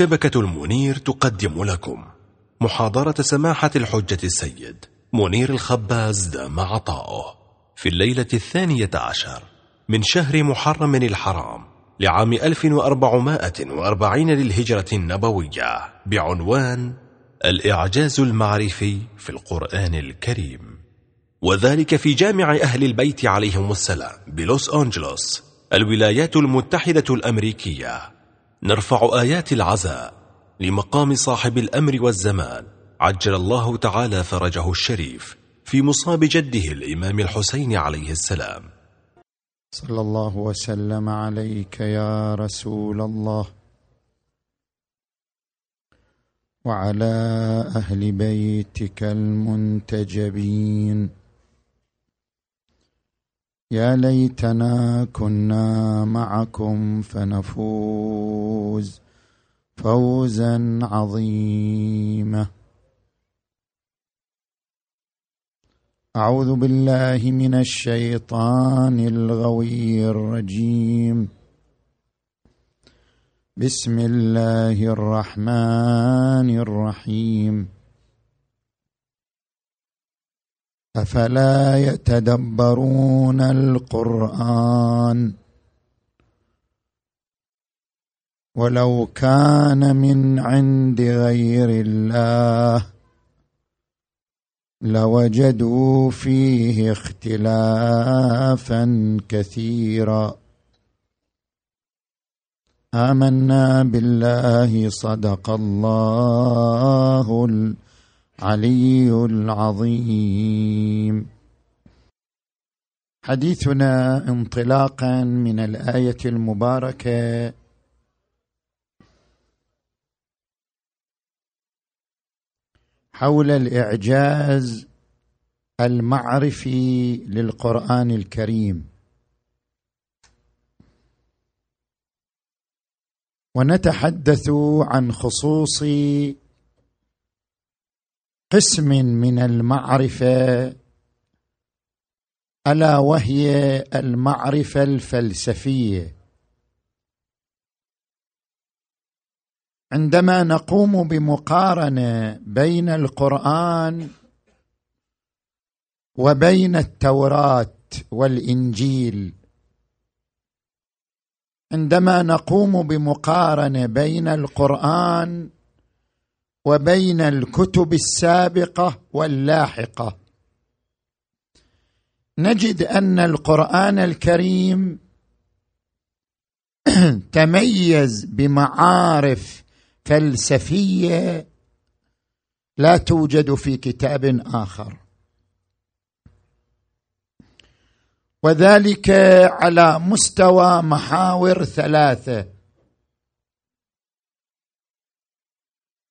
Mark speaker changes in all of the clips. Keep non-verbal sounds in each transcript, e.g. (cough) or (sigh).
Speaker 1: شبكة المنير تقدم لكم محاضرة سماحة الحجة السيد منير الخباز دام عطاؤه في الليلة الثانية عشر من شهر محرم الحرام لعام 1440 للهجرة النبوية بعنوان الإعجاز المعرفي في القرآن الكريم. وذلك في جامع أهل البيت عليهم السلام بلوس أنجلوس الولايات المتحدة الأمريكية. نرفع آيات العزاء لمقام صاحب الأمر والزمان. عجل الله تعالى فرجه الشريف في مصاب جده الإمام الحسين عليه السلام.
Speaker 2: صلى الله وسلم عليك يا رسول الله. وعلى أهل بيتك المنتجبين. يا ليتنا كنا معكم فنفوز فوزا عظيما. أعوذ بالله من الشيطان الغوي الرجيم. بسم الله الرحمن الرحيم. أفلا يتدبرون القرآن ولو كان من عند غير الله لوجدوا فيه اختلافا كثيرا. آمنا بالله صدق الله العلي العظيم. حديثنا انطلاقا من الآية المباركة. حول الإعجاز المعرفي للقرآن الكريم. ونتحدث عن خصوص قسم من المعرفة ألا وهي المعرفة الفلسفية. عندما نقوم بمقارنة بين القرآن وبين التوراة والإنجيل عندما نقوم بمقارنة بين القرآن وبين الكتب السابقة واللاحقة. نجد أن القرآن الكريم (clears throat) تميز بمعارف فلسفية لا توجد في كتاب آخر. وذلك على مستوى محاور ثلاثة.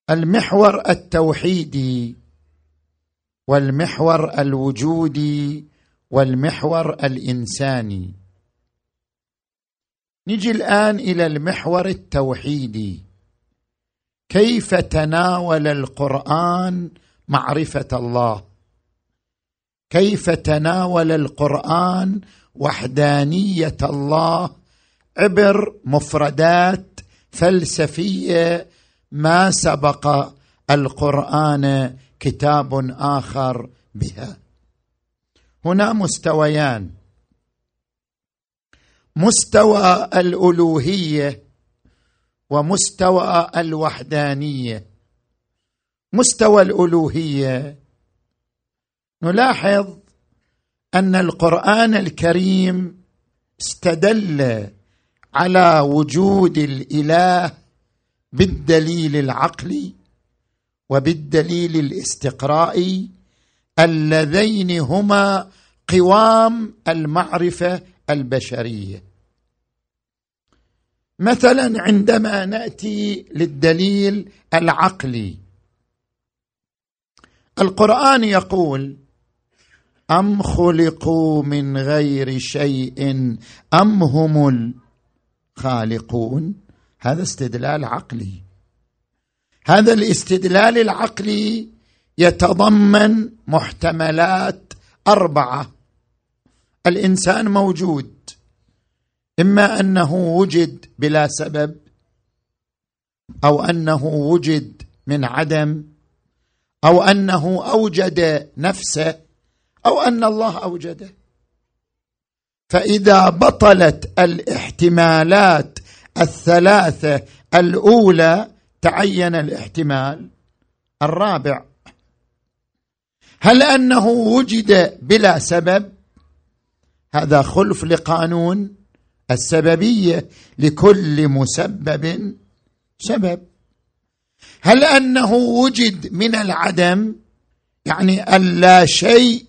Speaker 2: المحور التوحيدي والمحور الوجودي والمحور الانساني نجي الآن إلى المحور التوحيدي كيف تناول القرآن معرفة الله؟ كيف تناول القرآن وحدانية الله عبر مفردات فلسفية ما سبق القرآن كتاب آخر بها. هنا مستويان. مستوى الألوهية ومستوى الوحدانية. مستوى الألوهية. نلاحظ أن القرآن الكريم استدل على وجود الإله بالدليل العقلي وبالدليل الاستقرائي اللذين هما قوام المعرفة البشرية. مثلا عندما نأتي للدليل العقلي القرآن يقول أم خلقوا من غير شيء أم هم الخالقون؟ هذا استدلال عقلي. هذا الاستدلال العقلي يتضمن محتملات أربعة. الإنسان موجود إما أنه وجد بلا سبب أو أنه وجد من عدم أو أنه أوجد نفسه أو أن الله أوجده. فإذا بطلت الاحتمالات الثلاثة الأولى تعين الاحتمال الرابع هل أنه وجد بلا سبب؟ هذا خلف لقانون السببية لكل مسبب سبب. هل أنه وجد من العدم؟ يعني اللا شيء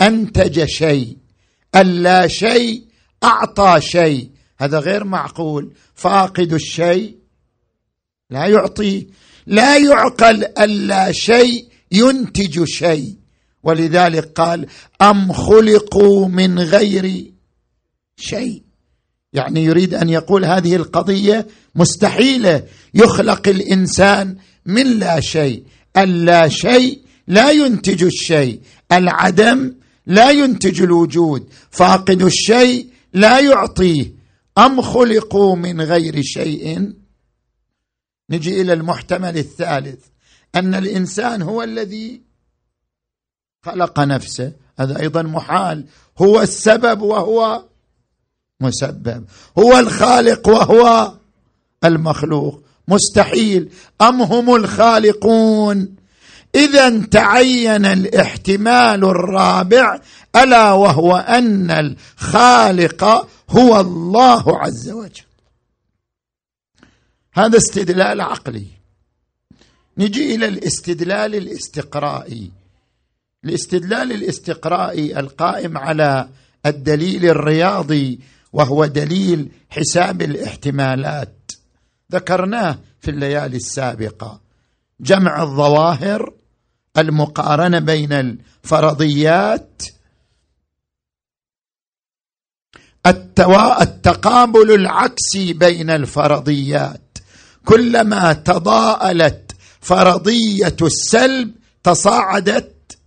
Speaker 2: أنتج شيء اللا شيء أعطى شيء. هذا غير معقول. فاقد الشيء لا يعطي لا يعقل اللا شيء ينتج شيء. ولذلك قال أم خلقوا من غير شيء. يعني يريد أن يقول هذه القضية مستحيلة. يخلق الإنسان من لا شيء. اللا شيء لا ينتج الشيء. العدم لا ينتج الوجود. فاقد الشيء لا يعطيه. أم خلقوا من غير شيء؟ نجي إلى المحتمل الثالث أن الإنسان هو الذي خلق نفسه هذا أيضا محال هو السبب وهو مسبب هو الخالق وهو المخلوق مستحيل أم هم الخالقون؟ اذا تعين الاحتمال الرابع ألا وهو أن الخالق هو الله عز وجل. هذا استدلال عقلي. نجي إلى الاستدلال الاستقرائي. الاستدلال الاستقرائي القائم على الدليل الرياضي وهو دليل حساب الاحتمالات. ذكرناه في الليالي السابقة. جمع الظواهر المقارنة بين الفرضيات التقابل العكسي بين الفرضيات. كلما تضاءلت فرضية السلب تصاعدت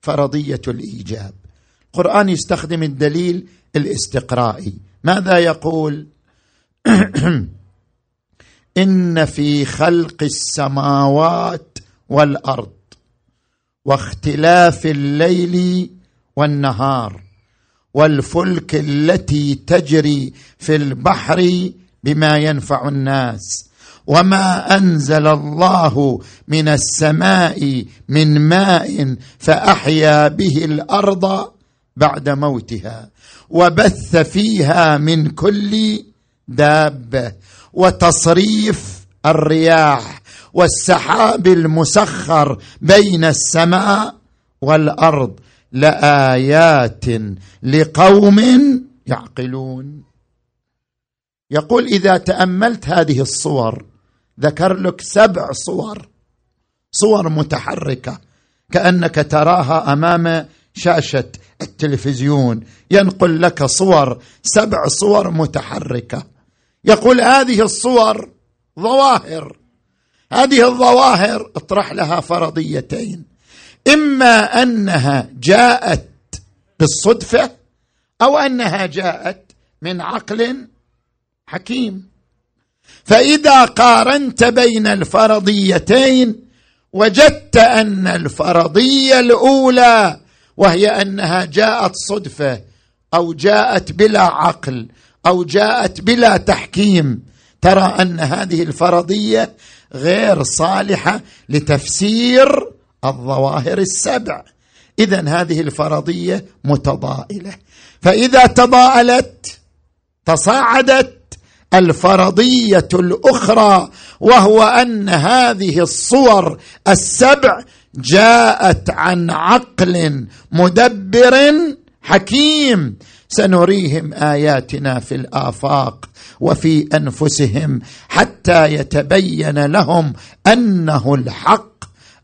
Speaker 2: فرضية الإيجاب. القرآن يستخدم الدليل الاستقرائي. ماذا يقول؟ (clears throat) إن في خلق السماوات والأرض واختلاف الليل والنهار. والفلك التي تجري في البحر بما ينفع الناس. وما أنزل الله من السماء من ماء فأحيا به الأرض بعد موتها. وبث فيها من كل دابه وتصريف الرياح والسحاب المسخر بين السماء والأرض. لآيات لقوم يعقلون. يقول إذا تأملت هذه الصور ذكر لك سبع صور صور متحركة كأنك تراها أمام شاشة التلفزيون. ينقل لك صور سبع صور متحركة. يقول هذه الصور ظواهر. هذه الظواهر اطرح لها فرضيتين. إما أنها جاءت بالصدفة أو أنها جاءت من عقل حكيم. فإذا قارنت بين الفرضيتين وجدت أن الفرضية الأولى وهي أنها جاءت صدفة أو جاءت بلا عقل أو جاءت بلا تحكيم ترى أن هذه الفرضية غير صالحة لتفسير الظواهر السبع. اذا هذه الفرضية متضائلة. فإذا تضاءلت تصاعدت الفرضية الأخرى وهو أن هذه الصور السبع جاءت عن عقل مدبر حكيم. سنريهم آياتنا في الآفاق وفي أنفسهم حتى يتبين لهم أنه الحق.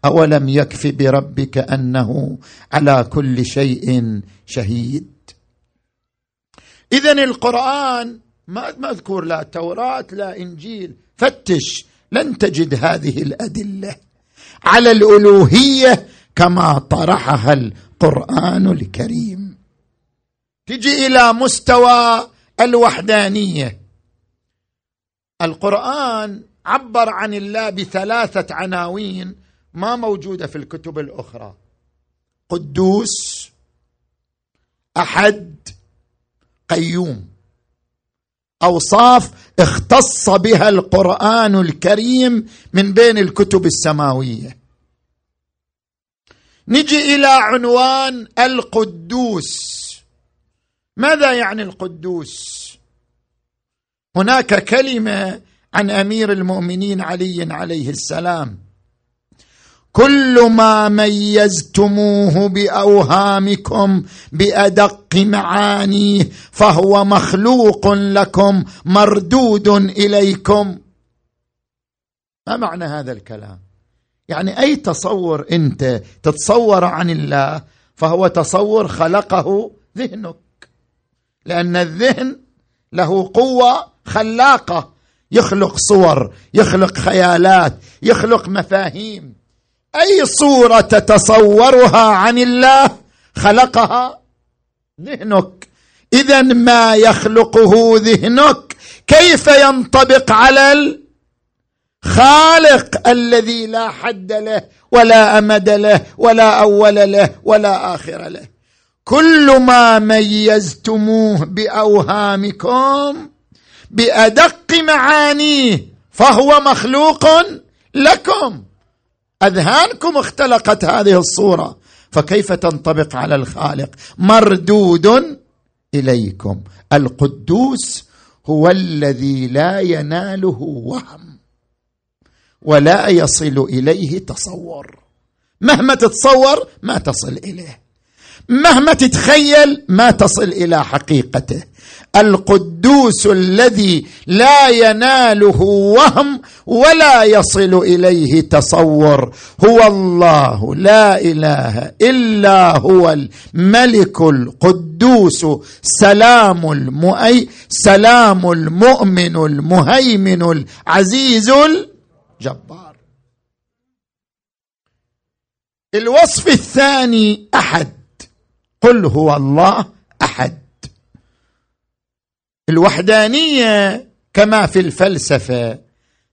Speaker 2: أولم يكف بربك أنه على كل شيء شهيد؟ اذا القرآن ما مذكور لا توراة لا إنجيل. فتش لن تجد هذه الأدلة على الألوهية كما طرحها القرآن الكريم. تجي إلى مستوى الوحدانية. القرآن عبر عن الله بثلاثة عناوين. ما موجودة في الكتب الأخرى. قدوس أحد قيوم. أوصاف اختص بها القرآن الكريم من بين الكتب السماوية. نجي إلى عنوان القدوس. ماذا يعني القدوس؟ هناك كلمة عن أمير المؤمنين علي عليه السلام. كل ما ميزتموه بأوهامكم بأدق معانيه فهو مخلوق لكم مردود إليكم. ما معنى هذا الكلام؟ يعني أي تصور أنت تتصور عن الله فهو تصور خلقه ذهنك. لأن الذهن له قوة خلاقة. يخلق صور يخلق خيالات يخلق مفاهيم. أي صورة تتصورها عن الله خلقها؟ ذهنك. اذا ما يخلقه ذهنك؟ كيف ينطبق على الخالق الذي لا حد له ولا أمد له ولا أول له ولا آخر له؟ كل ما ميزتموه بأوهامكم بأدق معانيه فهو مخلوق لكم. أذهانكم اختلقت هذه الصورة. فكيف تنطبق على الخالق؟ مردود إليكم. القدوس هو الذي لا يناله وهم ولا يصل إليه تصور. مهما تتصور ما تصل إليه. مهما تتخيل ما تصل إلى حقيقته. القدوس الذي لا يناله وهم ولا يصل إليه تصور. هو الله لا إله إلا هو الملك القدوس سلام المؤي سلام المؤمن المهيمن العزيز الجبار. الوصف الثاني أحد قل هو الله أحد. الوحدانية كما في الفلسفة.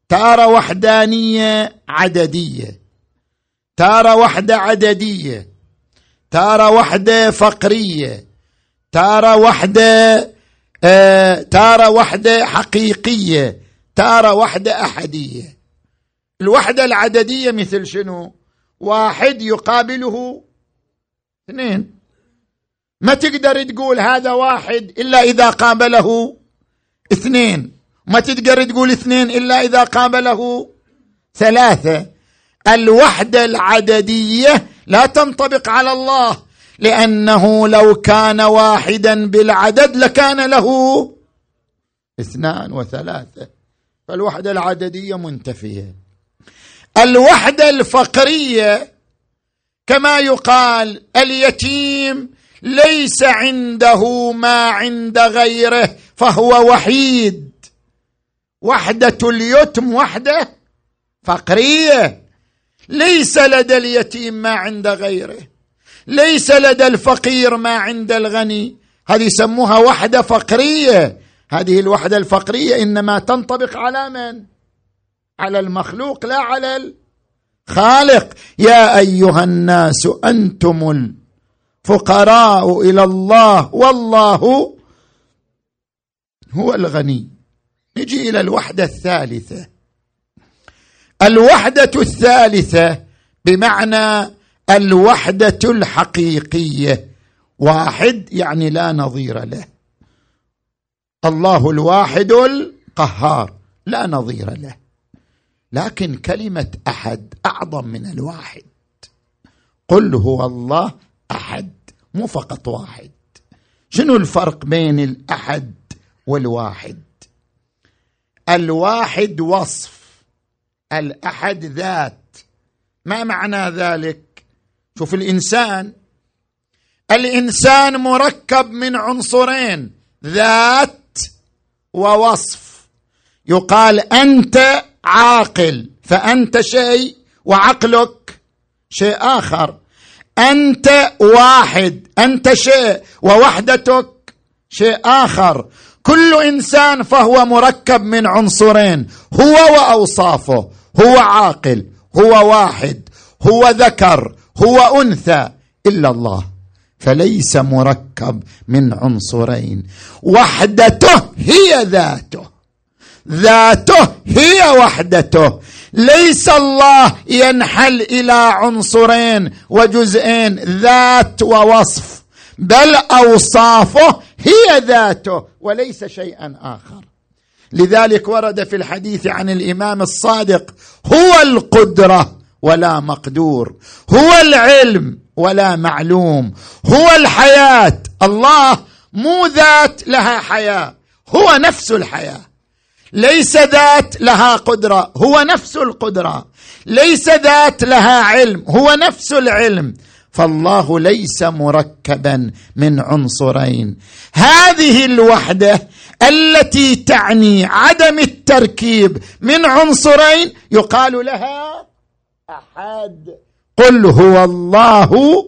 Speaker 2: تارى وحدانية عددية. تارى وحدة عددية. تارى وحدة فقرية. تارى وحدة آه تارى وحدة حقيقية. تارى وحدة أحدية. الوحدة العددية مثل شنو؟ واحد يقابله اثنين. ما تقدر تقول هذا واحد إلا إذا قابله اثنين. ما تقدر تقول اثنين إلا إذا قابله ثلاثة. الوحدة العددية لا تنطبق على الله لأنه لو كان واحدا بالعدد لكان له اثنان وثلاثة. فالوحدة العددية منتفية. الوحدة الفقرية كما يقال اليتيم ليس عنده ما عند غيره فهو وحيد. وحدة اليتم وحدة فقرية. ليس لدى اليتيم ما عند غيره. ليس لدى الفقير ما عند الغني. هذه يسموها وحدة فقرية. هذه الوحدة الفقرية إنما تنطبق على من؟ على المخلوق لا على الخالق. يا أيها الناس أنتم فقراء إلى الله. والله هو الغني. نجي إلى الوحدة الثالثة. الوحدة الثالثة بمعنى الوحدة الحقيقية. واحد يعني لا نظير له. الله الواحد القهار. لا نظير له. لكن كلمة أحد أعظم من الواحد. قل هو الله أحد. مو فقط واحد. شنو الفرق بين الأحد والواحد؟ الواحد وصف الأحد ذات. ما معنى ذلك؟ شوف الإنسان الإنسان مركب من عنصرين ذات ووصف. يقال أنت عاقل فأنت شيء وعقلك شيء آخر. أنت واحد أنت شيء ووحدتك شيء آخر. كل إنسان فهو مركب من عنصرين هو وأوصافه هو عاقل هو واحد هو ذكر هو أنثى إلا الله. فليس مركب من عنصرين. وحدته هي ذاته. ذاته هي وحدته. ليس الله ينحل إلى عنصرين وجزئين ذات ووصف. بل أوصافه هي ذاته وليس شيئا آخر. لذلك ورد في الحديث عن الإمام الصادق هو القدرة ولا مقدور. هو العلم ولا معلوم. هو الحياة. الله مو ذات لها حياة هو نفس الحياة. ليس ذات لها قدرة هو نفس القدرة. ليس ذات لها علم هو نفس العلم. فالله ليس مركبا من عنصرين. هذه الوحدة التي تعني عدم التركيب من عنصرين يقال لها أحد. قل هو الله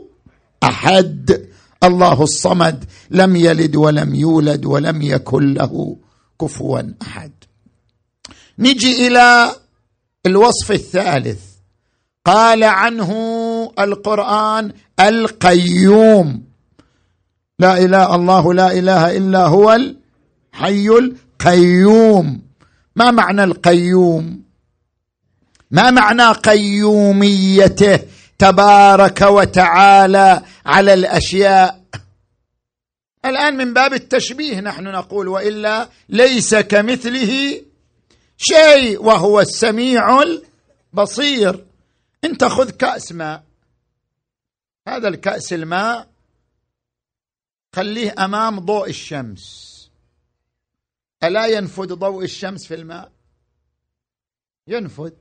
Speaker 2: أحد. الله الصمد لم يلد ولم يولد ولم يكن له كفوا أحد. نجي إلى الوصف الثالث. قال عنه القرآن القيوم. لا إله الله لا إله إلا هو الحي القيوم. ما معنى القيوم؟ ما معنى قيوميته؟ تبارك وتعالى على الأشياء. الآن من باب التشبيه نحن نقول وإلا ليس كمثله شيء وهو السميع البصير. انت خذ كأس ماء. هذا الكأس الماء خليه أمام ضوء الشمس. ألا ينفذ ضوء الشمس في الماء؟ ينفذ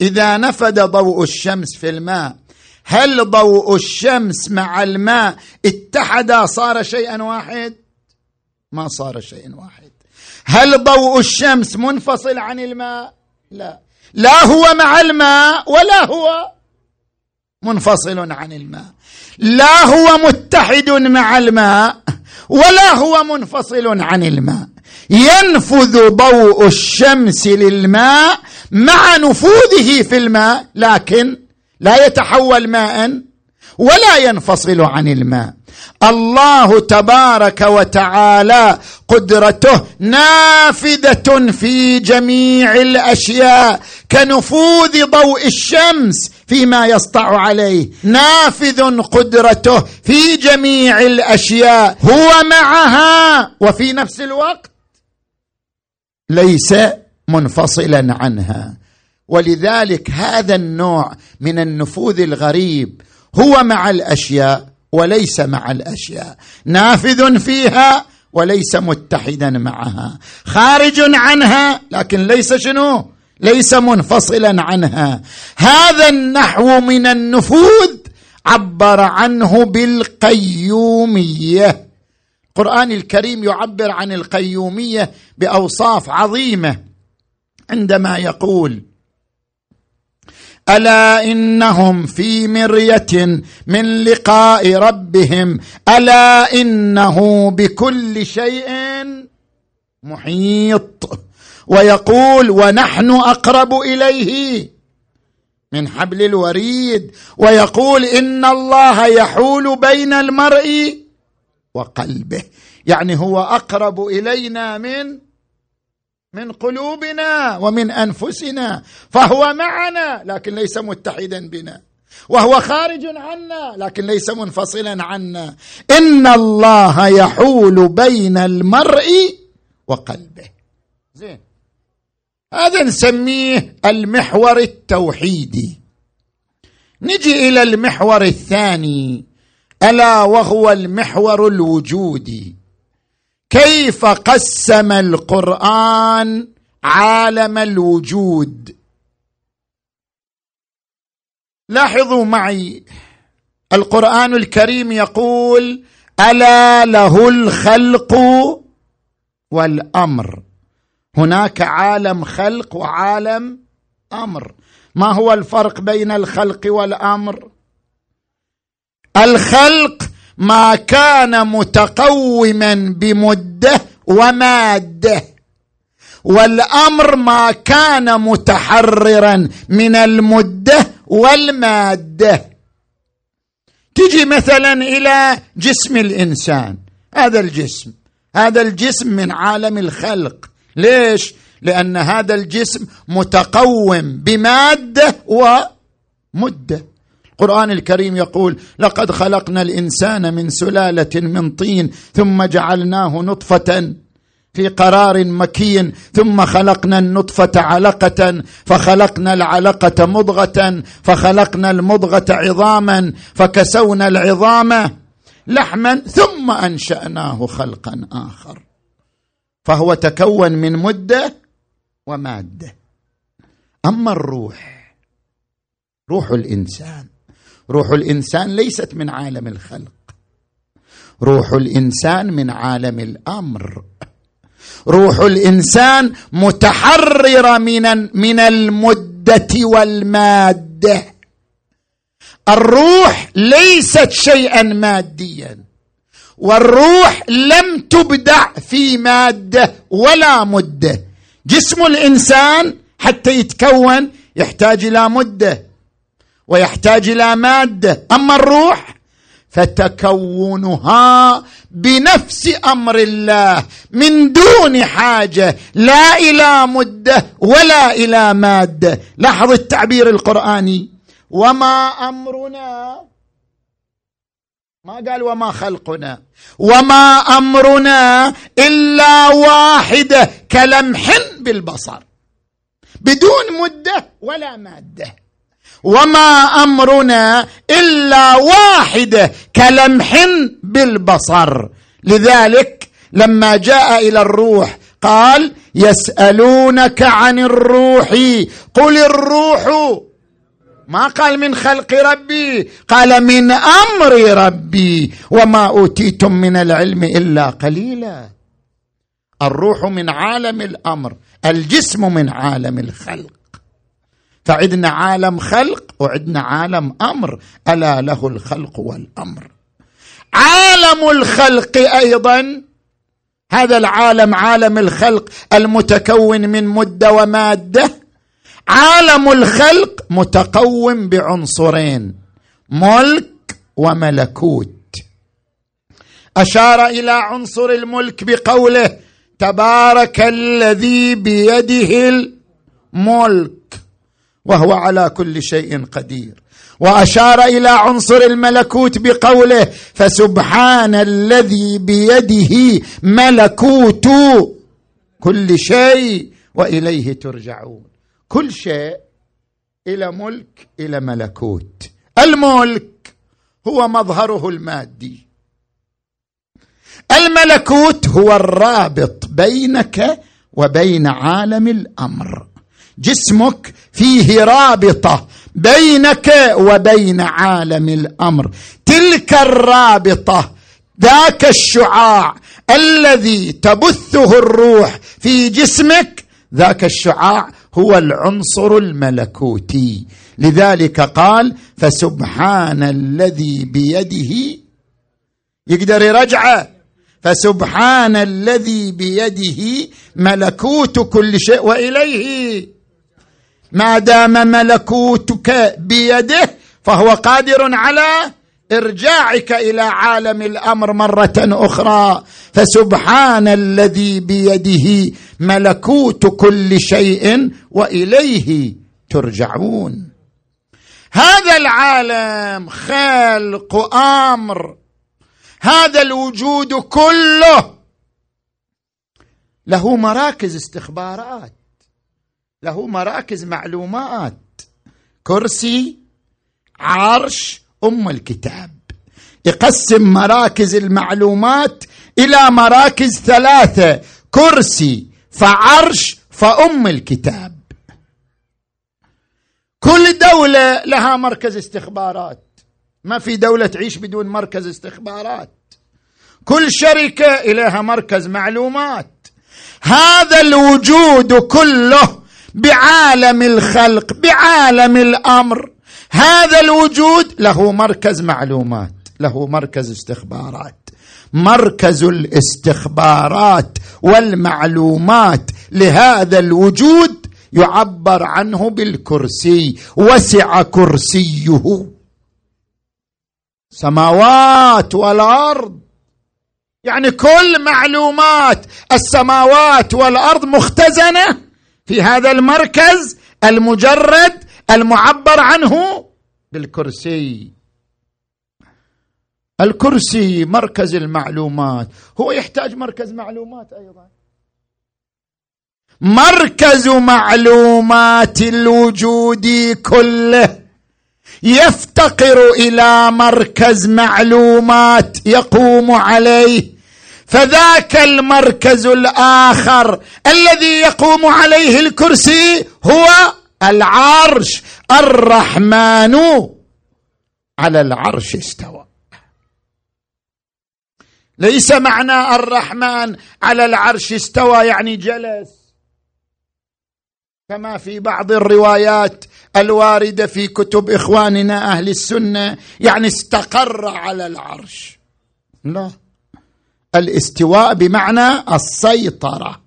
Speaker 2: إذا نفد ضوء الشمس في الماء هل ضوء الشمس مع الماء اتحدا صار شيئا واحد؟ ما صار شيء واحد. هل ضوء الشمس منفصل عن الماء؟ لا. لا هو مع الماء ولا هو منفصل عن الماء. لا هو متحد مع الماء ولا هو منفصل عن الماء. ينفذ ضوء الشمس للماء مع نفوذه في الماء لكن لا يتحول ماء ولا ينفصل عن الماء. الله تبارك وتعالى قدرته نافذة في جميع الأشياء كنفوذ ضوء الشمس فيما يسطع عليه. نافذ قدرته في جميع الأشياء. هو معها وفي نفس الوقت ليس منفصلا عنها. ولذلك هذا النوع من النفوذ الغريب هو مع الأشياء وليس مع الأشياء. نافذ فيها وليس متحدا معها. خارج عنها لكن ليس شنو؟ ليس منفصلا عنها. هذا النحو من النفوذ عبر عنه بالقيومية. القرآن الكريم يعبر عن القيومية بأوصاف عظيمة عندما يقول ألا إنهم في مرية من لقاء ربهم؟ ألا إنه بكل شيء محيط؟ ويقول ونحن أقرب إليه من حبل الوريد. ويقول إن الله يحول بين المرء وقلبه. يعني هو أقرب إلينا من من قلوبنا ومن أنفسنا فهو معنا لكن ليس متحدا بنا. وهو خارج عنا لكن ليس منفصلا عنا. إن الله يحول بين المرء وقلبه. زين. هذا نسميه المحور التوحيدي. نجي إلى المحور الثاني. ألا وهو المحور الوجودي. كيف قسم القرآن عالم الوجود؟ لاحظوا معي القرآن الكريم يقول ألا له الخلق والأمر. هناك عالم خلق وعالم أمر. ما هو الفرق بين الخلق والأمر؟ الخلق ما كان متقوما بمدة ومادة. والأمر ما كان متحررا من المدة والمادة. تجي مثلا إلى جسم الإنسان. هذا الجسم. هذا الجسم من عالم الخلق. ليش؟ لأن هذا الجسم متقوم بمادة ومدة. القرآن الكريم يقول لقد خلقنا الإنسان من سلالة من طين ثم جعلناه نطفة في قرار مكين ثم خلقنا النطفة علقة فخلقنا العلقة مضغة فخلقنا المضغة عظاما فكسونا العظام لحما ثم أنشأناه خلقا آخر. فهو تكون من مدة ومادة. أما الروح روح الإنسان روح الإنسان ليست من عالم الخلق. روح الإنسان من عالم الأمر. روح الإنسان متحررة من من المدة والمادة. الروح ليست شيئا ماديا. والروح لم تبدع في مادة ولا مدة. جسم الإنسان حتى يتكون يحتاج إلى مدة. ويحتاج إلى مادة. أما الروح فتكونها بنفس أمر الله من دون حاجة. لا إلى مدة ولا إلى مادة. لاحظ التعبير القرآني. وما أمرنا؟ ما قال وما خلقنا. وما أمرنا إلا واحدة كلمح بالبصر. بدون مدة ولا مادة. وما امرنا الا واحدة كلمح بالبصر. لذلك لما جاء إلى الروح قال يسالونك عن الروح قل الروح ما قال من خلق ربي قال من أمر ربي وما أوتيتم من العلم إلا قليلا. الروح من عالم الأمر الجسم من عالم الخلق. فعندنا عالم خلق وعندنا عالم أمر. ألا له الخلق والأمر. عالم الخلق أيضا هذا العالم عالم الخلق المتكون من مده ومادة. عالم الخلق متقوم بعنصرين ملك وملكوت. أشار إلى عنصر الملك بقوله تبارك الذي بيده الملك. وهو على كل شيء قدير. وأشار إلى عنصر الملكوت بقوله فسبحان الذي بيده ملكوت كل شيء وإليه ترجعون. كل شيء إلى ملك إلى ملكوت. الملك هو مظهره المادي. الملكوت هو الرابط بينك وبين عالم الأمر. جسمك فيه رابطة بينك وبين عالم الأمر. تلك الرابطة ذاك الشعاع الذي تبثه الروح في جسمك. ذاك الشعاع هو العنصر الملكوتي. لذلك قال فسبحان الذي بيده. يقدر يرجعه فسبحان الذي بيده ملكوت كل شيء. وإليه ما دام ملكوتك بيده فهو قادر على إرجاعك إلى عالم الأمر مرة أخرى. فسبحان الذي بيده ملكوت كل شيء وإليه ترجعون. هذا العالم خلق أمر. هذا الوجود كله له مراكز استخبارات. له مراكز معلومات. كرسي عرش أم الكتاب. يقسم مراكز المعلومات إلى مراكز ثلاثة كرسي فعرش فأم الكتاب. كل دولة لها مركز استخبارات. ما في دولة تعيش بدون مركز استخبارات. كل شركة إليها مركز معلومات. هذا الوجود كله بعالم الخلق بعالم الأمر. هذا الوجود له مركز معلومات له مركز استخبارات. مركز الاستخبارات والمعلومات لهذا الوجود يعبر عنه بالكرسي وسع كرسيه. سماوات والأرض. يعني كل معلومات السماوات والأرض مختزنة في هذا المركز المجرد المعبر عنه بالكرسي. الكرسي مركز المعلومات. هو يحتاج مركز معلومات أيضا. مركز معلومات الوجود كله يفتقر إلى مركز معلومات يقوم عليه. فذاك المركز الآخر الذي يقوم عليه الكرسي هو العرش. الرحمن على العرش استوى. ليس معنى الرحمن على العرش استوى يعني جلس. كما في بعض الروايات الوارده في كتب إخواننا أهل السنة يعني استقر على العرش. لا. الاستواء بمعنى السيطرة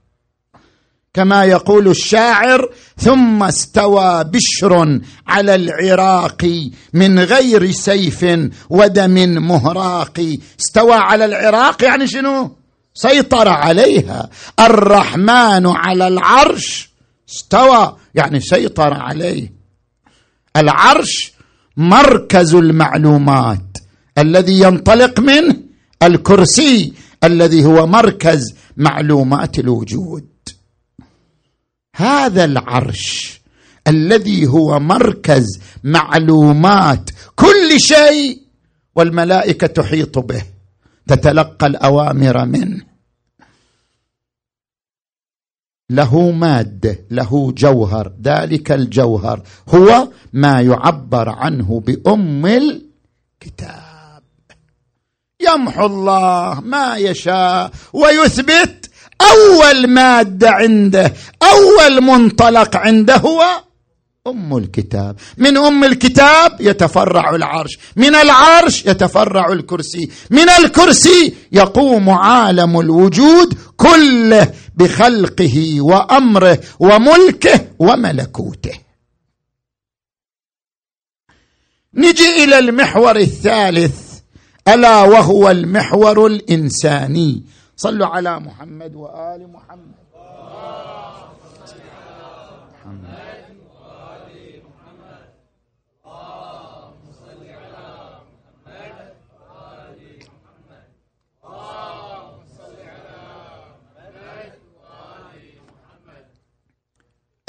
Speaker 2: كما يقول الشاعر ثم استوى بشر على العراق من غير سيف ودم مهراق. استوى على العراق يعني شنو؟ سيطر عليها. الرحمن على العرش استوى يعني سيطر عليه. العرش مركز المعلومات الذي ينطلق منه الكرسي. الذي هو مركز معلومات الوجود. هذا العرش الذي هو مركز معلومات كل شيء والملائكة تحيط به تتلقى الأوامر منه. له ماده له جوهر ذلك الجوهر هو ما يعبر عنه بأم الكتاب. يمحو الله ما يشاء ويثبت أول مادة عنده أول منطلق عنده هو أم الكتاب. من أم الكتاب يتفرع العرش من العرش يتفرع الكرسي من الكرسي يقوم عالم الوجود كله بخلقه وأمره وملكه وملكوته. نجي إلى المحور الثالث. ألا وهو المحور الإنساني. صلوا على محمد وآل محمد.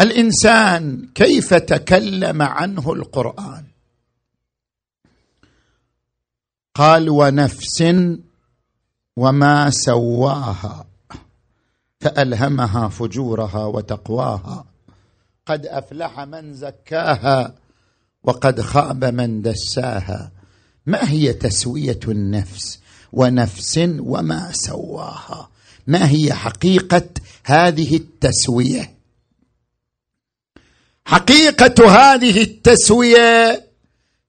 Speaker 2: الإنسان كيف تكلم عنه القرآن؟ قال ونفس وما سواها فألهمها فجورها وتقواها. قد أفلح من زكاها وقد خاب من دساها. ما هي تسوية النفس ونفس وما سواها؟ ما هي حقيقة هذه التسوية؟ حقيقة هذه التسوية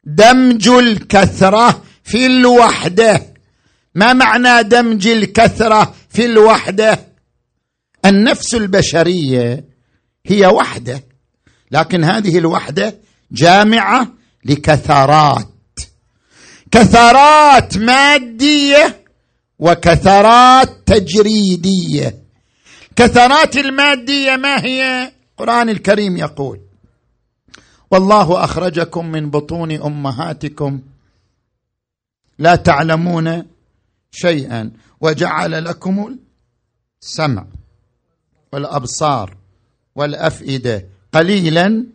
Speaker 2: دمج الكثرة في الوحدة. ما معنى دمج الكثرة في الوحدة؟ النفس البشرية هي وحدة لكن هذه الوحدة جامعة لكثرات. كثرات مادية وكثرات تجريدية. كثرات المادية ما هي؟ القرآن الكريم يقول والله أخرجكم من بطون أمهاتكم لا تعلمون شيئا. وجعل لكم السمع والأبصار والأفئدة قليلا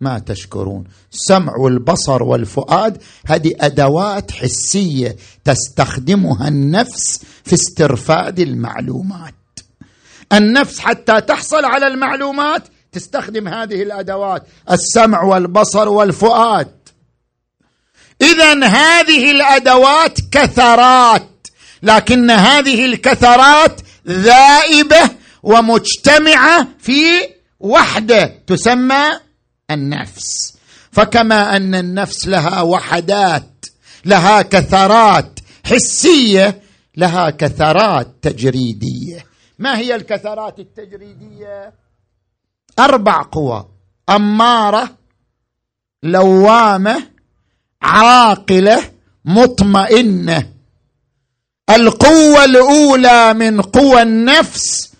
Speaker 2: ما تشكرون. السمع والبصر والفؤاد هذه أدوات حسية تستخدمها النفس في استرفاد المعلومات. النفس حتى تحصل على المعلومات تستخدم هذه الأدوات. السمع والبصر والفؤاد. اذا هذه الأدوات كثرات لكن هذه الكثرات ذائبة ومجتمعة في وحدة تسمى النفس. فكما أن النفس لها وحدات لها كثرات حسية لها كثرات تجريدية. ما هي الكثرات التجريدية؟ أربع قوى. أمارة لوامة عاقلة مطمئنة. القوة الأولى من قوى النفس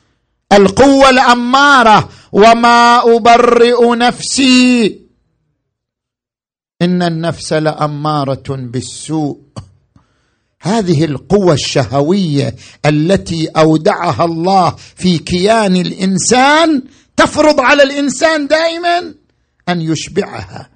Speaker 2: القوة الأمارة. وما أبرئ نفسي. إن النفس لأمارة بالسوء. هذه القوة الشهوية التي أودعها الله في كيان الإنسان. تفرض على الإنسان دائما أن يشبعها.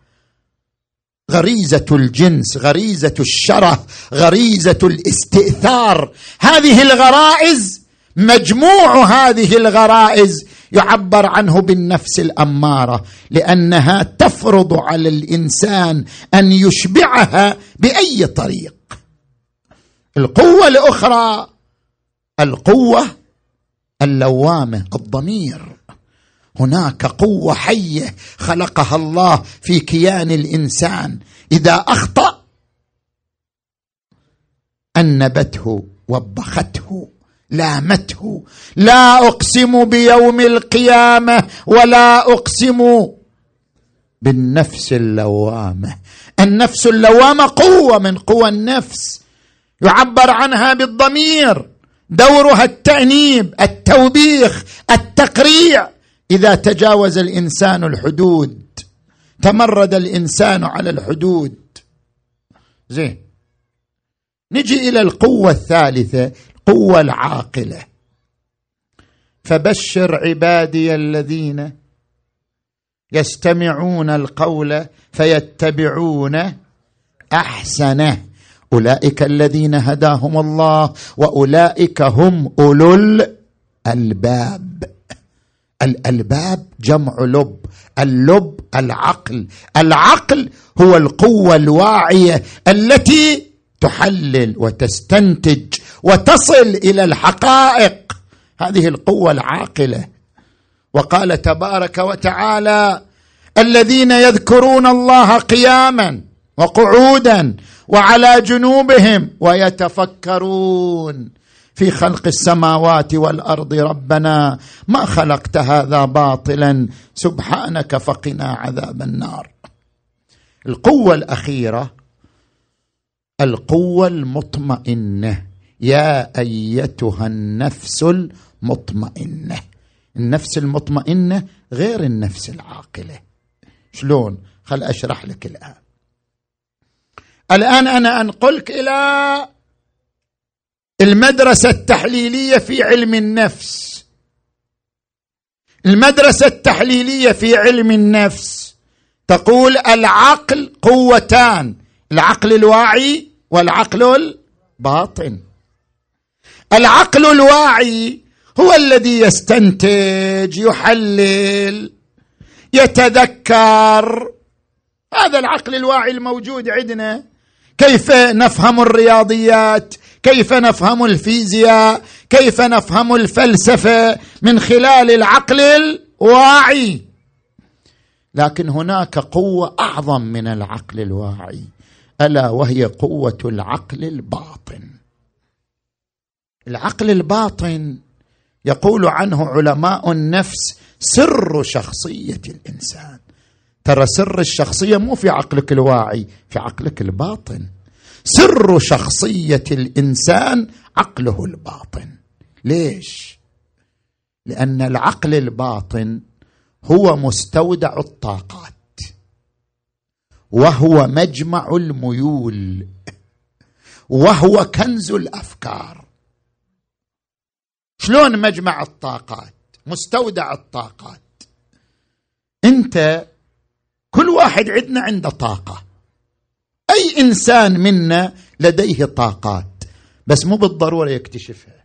Speaker 2: غريزة الجنس غريزة الشره غريزة الاستئثار. هذه الغرائز مجموع هذه الغرائز يعبر عنه بالنفس الأمارة لأنها تفرض على الإنسان أن يشبعها بأي طريق. القوة الأخرى القوة اللوامة الضمير. هناك قوة حية خلقها الله في كيان الإنسان. إذا أخطأ أنبته وبخته لامته. لا أقسم بيوم القيامة ولا أقسم بالنفس اللوامة. النفس اللوامة قوة من قوى النفس. يعبر عنها بالضمير. دورها التأنيب التوبيخ التقريع. إذا تجاوز الإنسان الحدود تمرد الإنسان على الحدود. زين. نجي إلى القوة الثالثة القوة العاقلة. فبشر عبادي الذين يستمعون القول فيتبعون أحسنه. أولئك الذين هداهم الله وأولئك هم أولو الألباب. الالباب جمع لب. اللب العقل. العقل هو القوة الواعية التي تحلل وتستنتج وتصل إلى الحقائق. هذه القوة العاقلة. وقال تبارك وتعالى الذين يذكرون الله قياما وقعودا وعلى جنوبهم ويتفكرون. في خلق السماوات والأرض ربنا ما خلقت هذا باطلا. سبحانك فقنا عذاب النار. القوة الأخيرة القوة المطمئنة. يا أيتها النفس المطمئنة. النفس المطمئنة غير النفس العاقلة. شلون؟ خل أشرح لك الآن. الآن أنا أنقلك إلى المدرسة التحليلية في علم النفس. المدرسة التحليلية في علم النفس. تقول العقل قوتان العقل الواعي والعقل الباطن. العقل الواعي هو الذي يستنتج يحلل يتذكر. هذا العقل الواعي الموجود عندنا. كيف نفهم الرياضيات؟ كيف نفهم الفيزياء؟ كيف نفهم الفلسفة من خلال العقل الواعي؟ لكن هناك قوة أعظم من العقل الواعي ألا وهي قوة العقل الباطن. العقل الباطن يقول عنه علماء النفس سر شخصية الإنسان. ترى سر الشخصية مو في عقلك الواعي في عقلك الباطن. سر شخصية الإنسان عقله الباطن. ليش؟ لأن العقل الباطن هو مستودع الطاقات وهو مجمع الميول وهو كنز الأفكار. شلون مجمع الطاقات؟ مستودع الطاقات. أنت كل واحد عندنا عنده طاقة. أي إنسان منا لديه طاقات بس مو بالضرورة يكتشفها.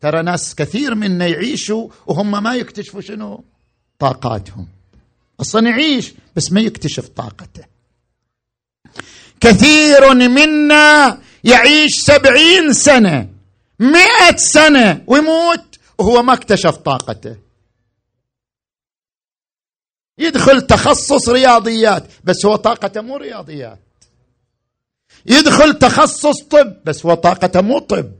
Speaker 2: ترى ناس كثير منا يعيشوا وهم ما يكتشفوا شنو؟ طاقاتهم. أصلا يعيش بس ما يكتشف طاقته. كثير منا يعيش سبعين سنة مئة سنة ويموت وهو ما اكتشف طاقته. يدخل تخصص رياضيات بس هو طاقته مو رياضيات. يدخل تخصص طب بس هو طاقته مو طب.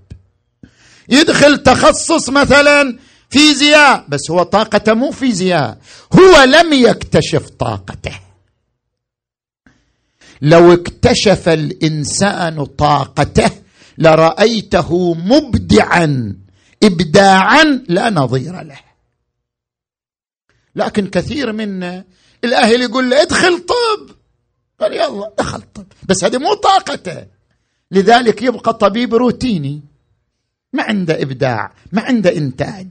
Speaker 2: يدخل تخصص مثلا فيزياء بس هو طاقته مو فيزياء. هو لم يكتشف طاقته. لو اكتشف الإنسان طاقته لرأيته مبدعا ابداعا لا نظير له. لكن كثير منا الأهل يقول له ادخل طب. قال يلا دخل طب. بس هذه مو طاقته. لذلك يبقى طبيب روتيني. ما عنده إبداع ما عنده إنتاج.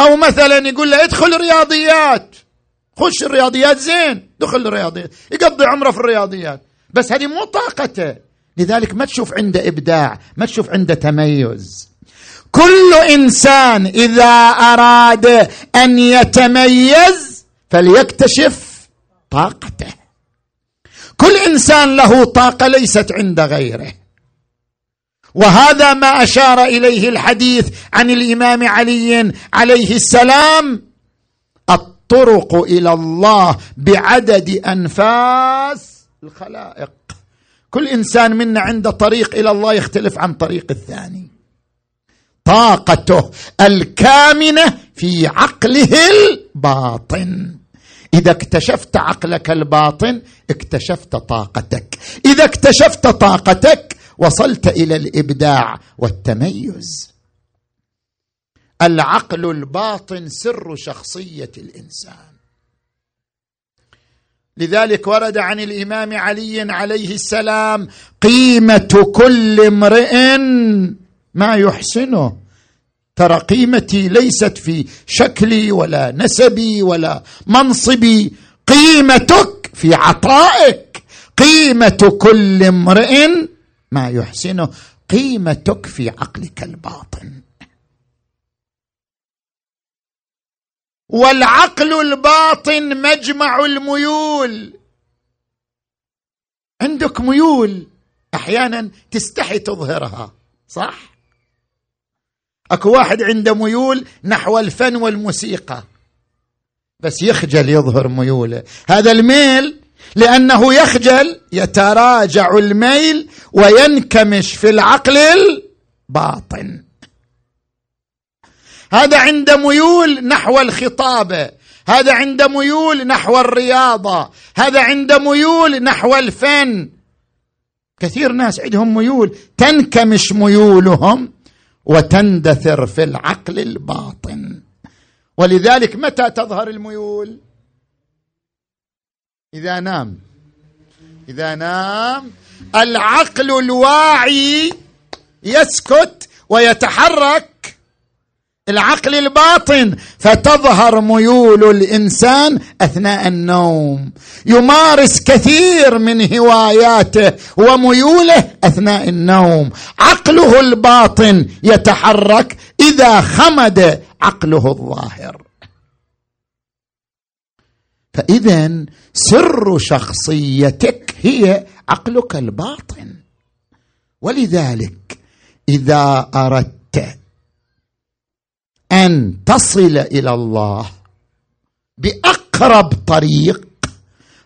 Speaker 2: أو مثلا يقول له ادخل رياضيات خش الرياضيات زين دخل الرياضيات. يقضي عمره في الرياضيات. بس هذه مو طاقته. لذلك ما تشوف عنده إبداع ما تشوف عنده تميز. كل إنسان إذا أراد أن يتميز فليكتشف طاقته. كل إنسان له طاقة ليست عند غيره. وهذا ما أشار إليه الحديث عن الإمام علي عليه السلام. الطرق إلى الله بعدد أنفاس الخلائق. كل إنسان منا عنده طريق إلى الله يختلف عن طريق الثاني. طاقته الكامنة في عقله الباطن. إذا اكتشفت عقلك الباطن اكتشفت طاقتك. إذا اكتشفت طاقتك وصلت إلى الإبداع والتميز. العقل الباطن سر شخصية الإنسان. لذلك ورد عن الإمام علي عليه السلام قيمة كل امرئ ما يحسنه ترى قيمتي ليست في شكلي ولا نسبي ولا منصبي. قيمتك في عطائك. قيمة كل امرئ ما يحسنه قيمتك في عقلك الباطن. والعقل الباطن مجمع الميول. عندك ميول أحيانا تستحي تظهرها صح؟ اكو واحد عنده ميول نحو الفن والموسيقى. بس يخجل يظهر ميوله. هذا الميل لأنه يخجل يتراجع الميل وينكمش في العقل الباطن. هذا عند ميول نحو الخطابة. هذا عند ميول نحو الرياضة. هذا عند ميول نحو الفن. كثير ناس عندهم ميول تنكمش ميولهم. وتندثر في العقل الباطن. ولذلك متى تظهر الميول؟ إذا نام. إذا نام العقل الواعي يسكت ويتحرك العقل الباطن فتظهر ميول الإنسان أثناء النوم. يمارس كثير من هواياته وميوله أثناء النوم. عقله الباطن يتحرك إذا خمد عقله الظاهر. فاذا سر شخصيتك هي عقلك الباطن. ولذلك إذا أردت أن تصل إلى الله بأقرب طريق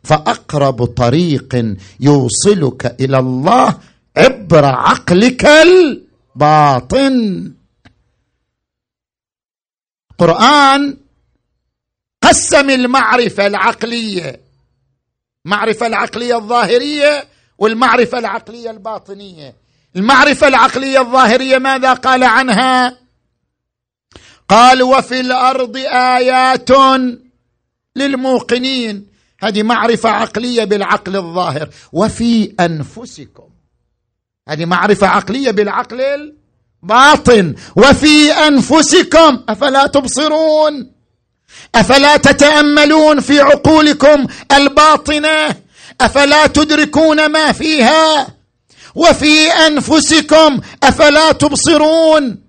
Speaker 2: فأقرب طريق يوصلك إلى الله عبر عقلك الباطن. قرآن قسم المعرفة العقلية المعرفه العقلية الظاهرية والمعرفة العقلية الباطنية. المعرفة العقلية الظاهرية ماذا قال عنها؟ قال وفي الأرض آيات للموقنين. هذه معرفة عقلية بالعقل الظاهر. وفي أنفسكم. هذه معرفة عقلية بالعقل الباطن. وفي أنفسكم. أفلا تبصرون. أفلا تتأملون في عقولكم الباطنة. أفلا تدركون ما فيها. وفي أنفسكم. أفلا تبصرون.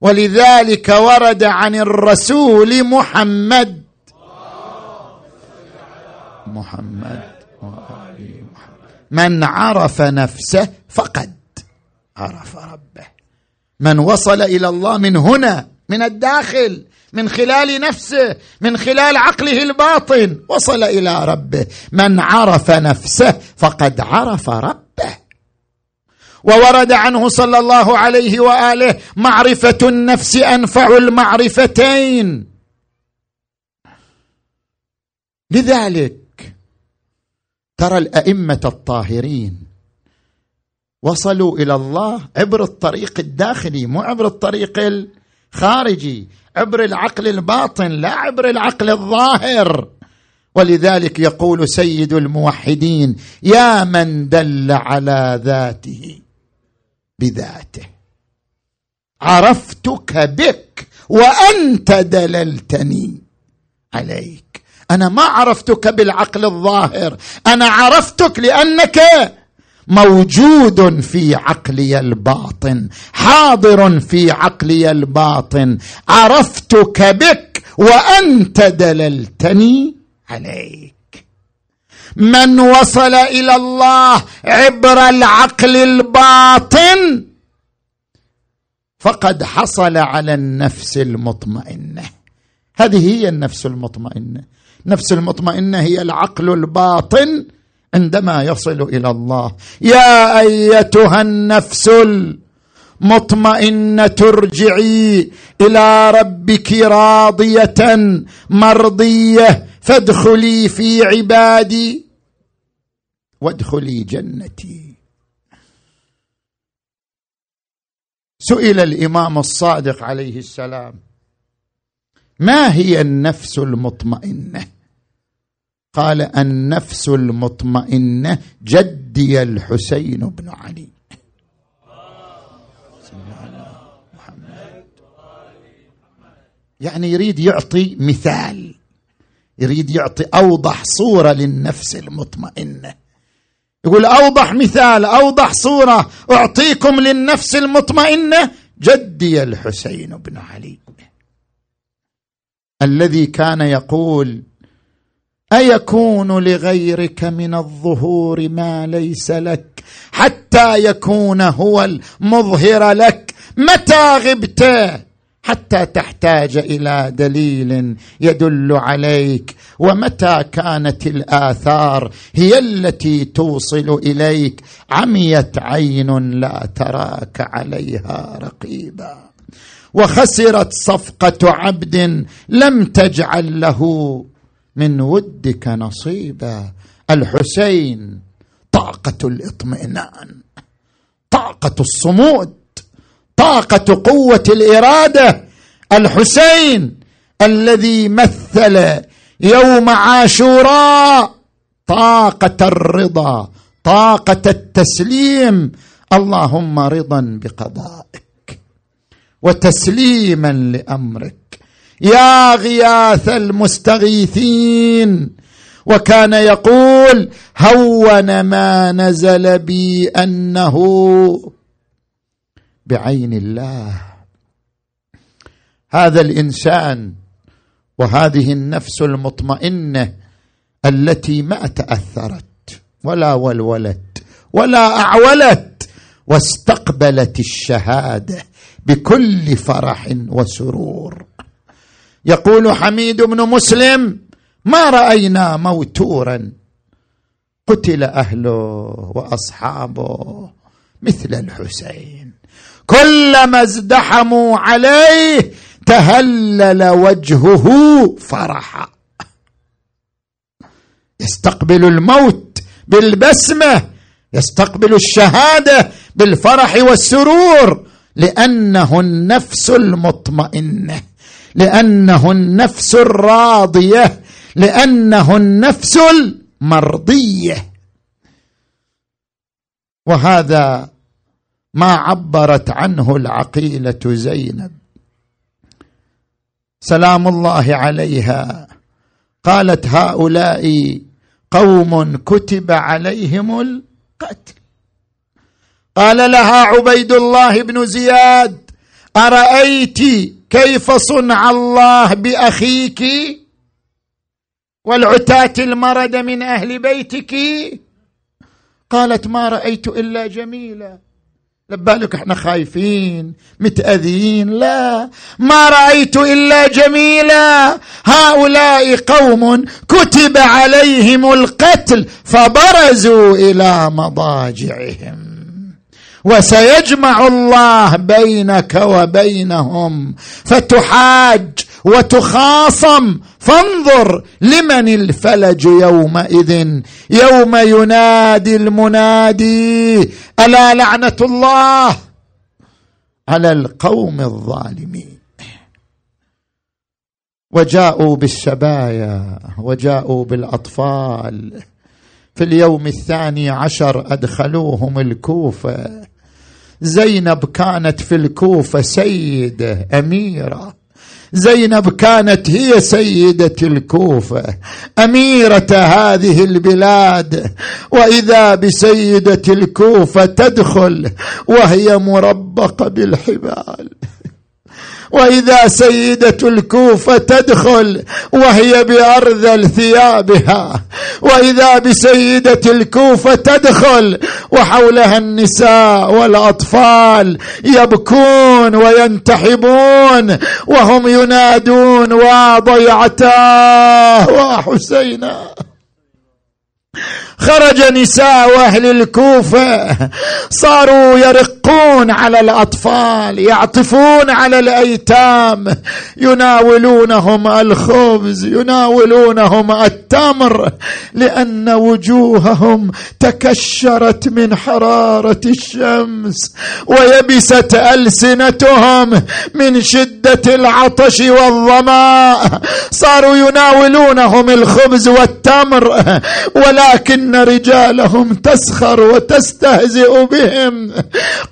Speaker 2: ولذلك ورد عن الرسول محمد. محمد. من عرف نفسه فقد عرف ربه. من وصل إلى الله من هنا من الداخل من خلال نفسه من خلال عقله الباطن وصل إلى ربه. من عرف نفسه فقد عرف ربه. وورد عنه صلى الله عليه وآله معرفة النفس أنفع المعرفتين. لذلك ترى الأئمة الطاهرين وصلوا إلى الله عبر الطريق الداخلي مو عبر الطريق الخارجي عبر العقل الباطن لا عبر العقل الظاهر. ولذلك يقول سيد الموحدين يا من دل على ذاته بذاته. عرفتك بك وأنت دللتني عليك. أنا ما عرفتك بالعقل الظاهر. أنا عرفتك لأنك موجود في عقلي الباطن حاضر في عقلي الباطن. عرفتك بك وأنت دللتني عليك. من وصل إلى الله عبر العقل الباطن فقد حصل على النفس المطمئنة. هذه هي النفس المطمئنة. النفس المطمئنة هي العقل الباطن عندما يصل إلى الله. يا أيتها النفس المطمئنة ارجعي إلى ربك راضية مرضية فادخلي في عبادي. وادخلي جنتي. سئل الإمام الصادق عليه السلام ما هي النفس المطمئنة؟ قال النفس المطمئنة جدي الحسين بن علي. يعني يريد يعطي مثال. يريد يعطي أوضح صورة للنفس المطمئنة. يقول أوضح مثال أوضح صورة أعطيكم للنفس المطمئنة. جدي الحسين بن علي. الذي كان يقول أيكون لغيرك من الظهور ما ليس لك؟ حتى يكون هو المظهر لك. متى غبت؟ حتى تحتاج إلى دليل يدل عليك. ومتى كانت الآثار هي التي توصل إليك؟ عميت عين لا تراك عليها رقيبا. وخسرت صفقة عبد لم تجعل له من ودك نصيبا. الحسين طاقة الاطمئنان طاقة الصمود. طاقة قوة الإرادة. الحسين الذي مثل يوم عاشوراء. طاقة الرضا طاقة التسليم. اللهم رضا بقضائك وتسليما لأمرك. يا غياث المستغيثين. وكان يقول هون ما نزل بي أنه بعين الله. هذا الإنسان وهذه النفس المطمئنة التي ما تأثرت ولا ولولت ولا أعولت واستقبلت الشهادة بكل فرح وسرور. يقول حميد بن مسلم ما رأينا موتورا قتل أهله وأصحابه مثل الحسين. كلما ازدحموا عليه تهلل وجهه فرحا يستقبل الموت بالبسمة يستقبل الشهادة بالفرح والسرور لأنه النفس المطمئنة لأنه النفس الراضية لأنه النفس المرضية. وهذا ما عبرت عنه العقيلة زينب. سلام الله عليها. قالت هؤلاء قوم كتب عليهم القتل. قال لها عبيد الله بن زياد أرأيت كيف صنع الله بأخيك؟ والعتاة المرد من أهل بيتك؟ قالت ما رأيت إلا جميلا. لبالك إحنا خايفين متأذين لا. ما رأيت إلا جميلا. هؤلاء قوم كتب عليهم القتل فبرزوا إلى مضاجعهم. وسيجمع الله بينك وبينهم. فتحاج وتخاصم. فانظر لمن الفلج يومئذ. يوم ينادي المنادي ألا لعنة الله؟ على القوم الظالمين. وجاءوا بالسبايا وجاءوا بالأطفال. في اليوم الثاني عشر أدخلوهم الكوفة. زينب كانت في الكوفة سيده أميرة. زينب كانت هي سيدة الكوفة أميرة هذه البلاد. وإذا بسيدة الكوفة تدخل وهي مربقة بالحبال. وإذا سيدة الكوفة تدخل وهي بارذل ثيابها وإذا بسيدة الكوفة تدخل وحولها النساء والأطفال يبكون وينتحبون وهم ينادون وضيعتاه وحسينا خرج نساء أهل الكوفة صاروا يرقون على الأطفال يعطفون على الأيتام يناولونهم الخبز يناولونهم التمر لأن وجوههم تكشرت من حرارة الشمس ويبست ألسنتهم من شدة العطش والظماء صاروا يناولونهم الخبز والتمر ولكن رجالهم تسخر وتستهزئ بهم.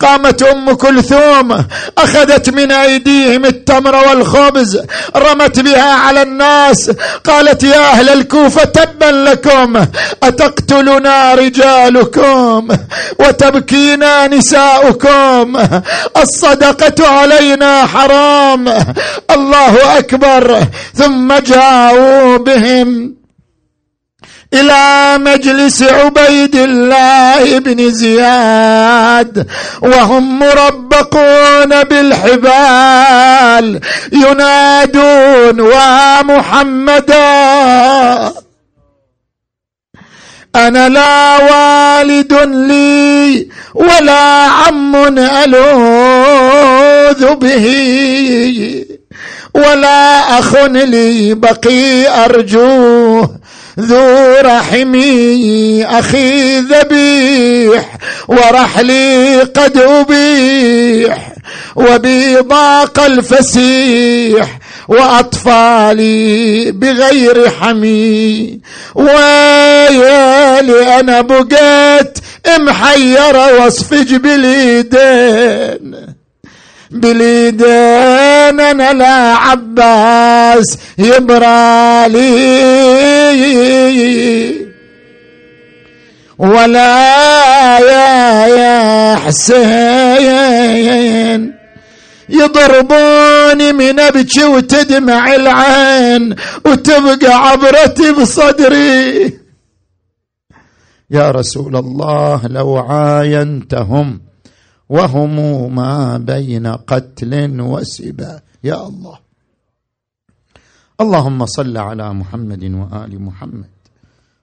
Speaker 2: قامت أم كلثوم أخذت من أيديهم التمر والخبز رمت بها على الناس قالت يا أهل الكوفة تبا لكم أتقتلنا رجالكم وتبكينا نساؤكم؟ الصدقة علينا حرام. الله أكبر. ثم جاءوا بهم. إلى مجلس عبيد الله بن زياد وهم مربقون بالحبال ينادون ومحمدا أنا لا والد لي ولا عم ألوذ به ولا أخ لي بقي أرجوه ذو رحمي أخي ذبيح ورحلي قد أبيح وبي ضاق الفسيح وأطفالي بغير حمي. ويالي أنا بقيت محيرة واصفج باليدين باليدين أنا لا عباس يبرالي ولا يا يا حسين يضربوني من أبكي وتدمع العين وتبقى عبرتي بصدري. يا رسول الله لو عاينتهم وهم ما بين قتل وسبا. يا الله. اللهم صل على محمد وآل محمد.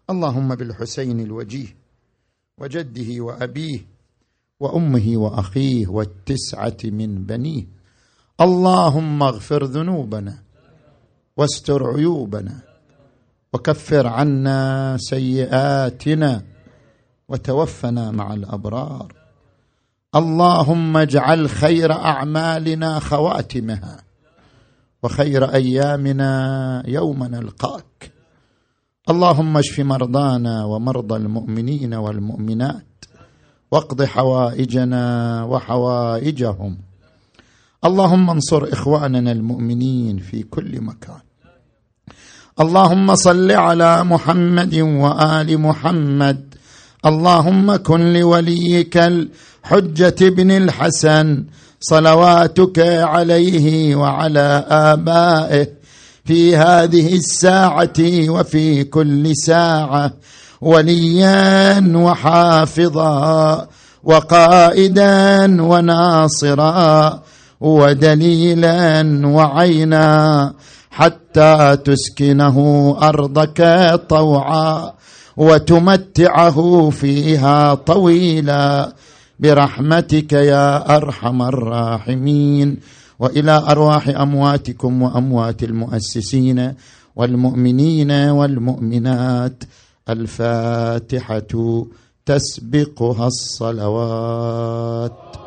Speaker 2: اللهم بالحسين الوجيه وجده وأبيه وأمه وأخيه والتسعة من بنيه. اللهم اغفر ذنوبنا واستر عيوبنا وكفر عنا سيئاتنا وتوفنا مع الأبرار. اللهم اجعل خير أعمالنا خواتمها. وخير أيامنا يوم نلقاك. اللهم اشف مرضانا ومرضى المؤمنين والمؤمنات واقض حوائجنا وحوائجهم. اللهم انصر إخواننا المؤمنين في كل مكان. اللهم صل على محمد وآل محمد. اللهم كن لوليك الحجة بن الحسن صلواتك عليه وعلى آبائه في هذه الساعة وفي كل ساعة وليا وحافظا وقائدا وناصرا ودليلا وعينا حتى تسكنه أرضك طوعا وتمتعه فيها طويلا. برحمتك يا أرحم الراحمين وإلى أرواح أمواتكم وأموات المؤسسين والمؤمنين والمؤمنات. الفاتحة تسبقها الصلوات.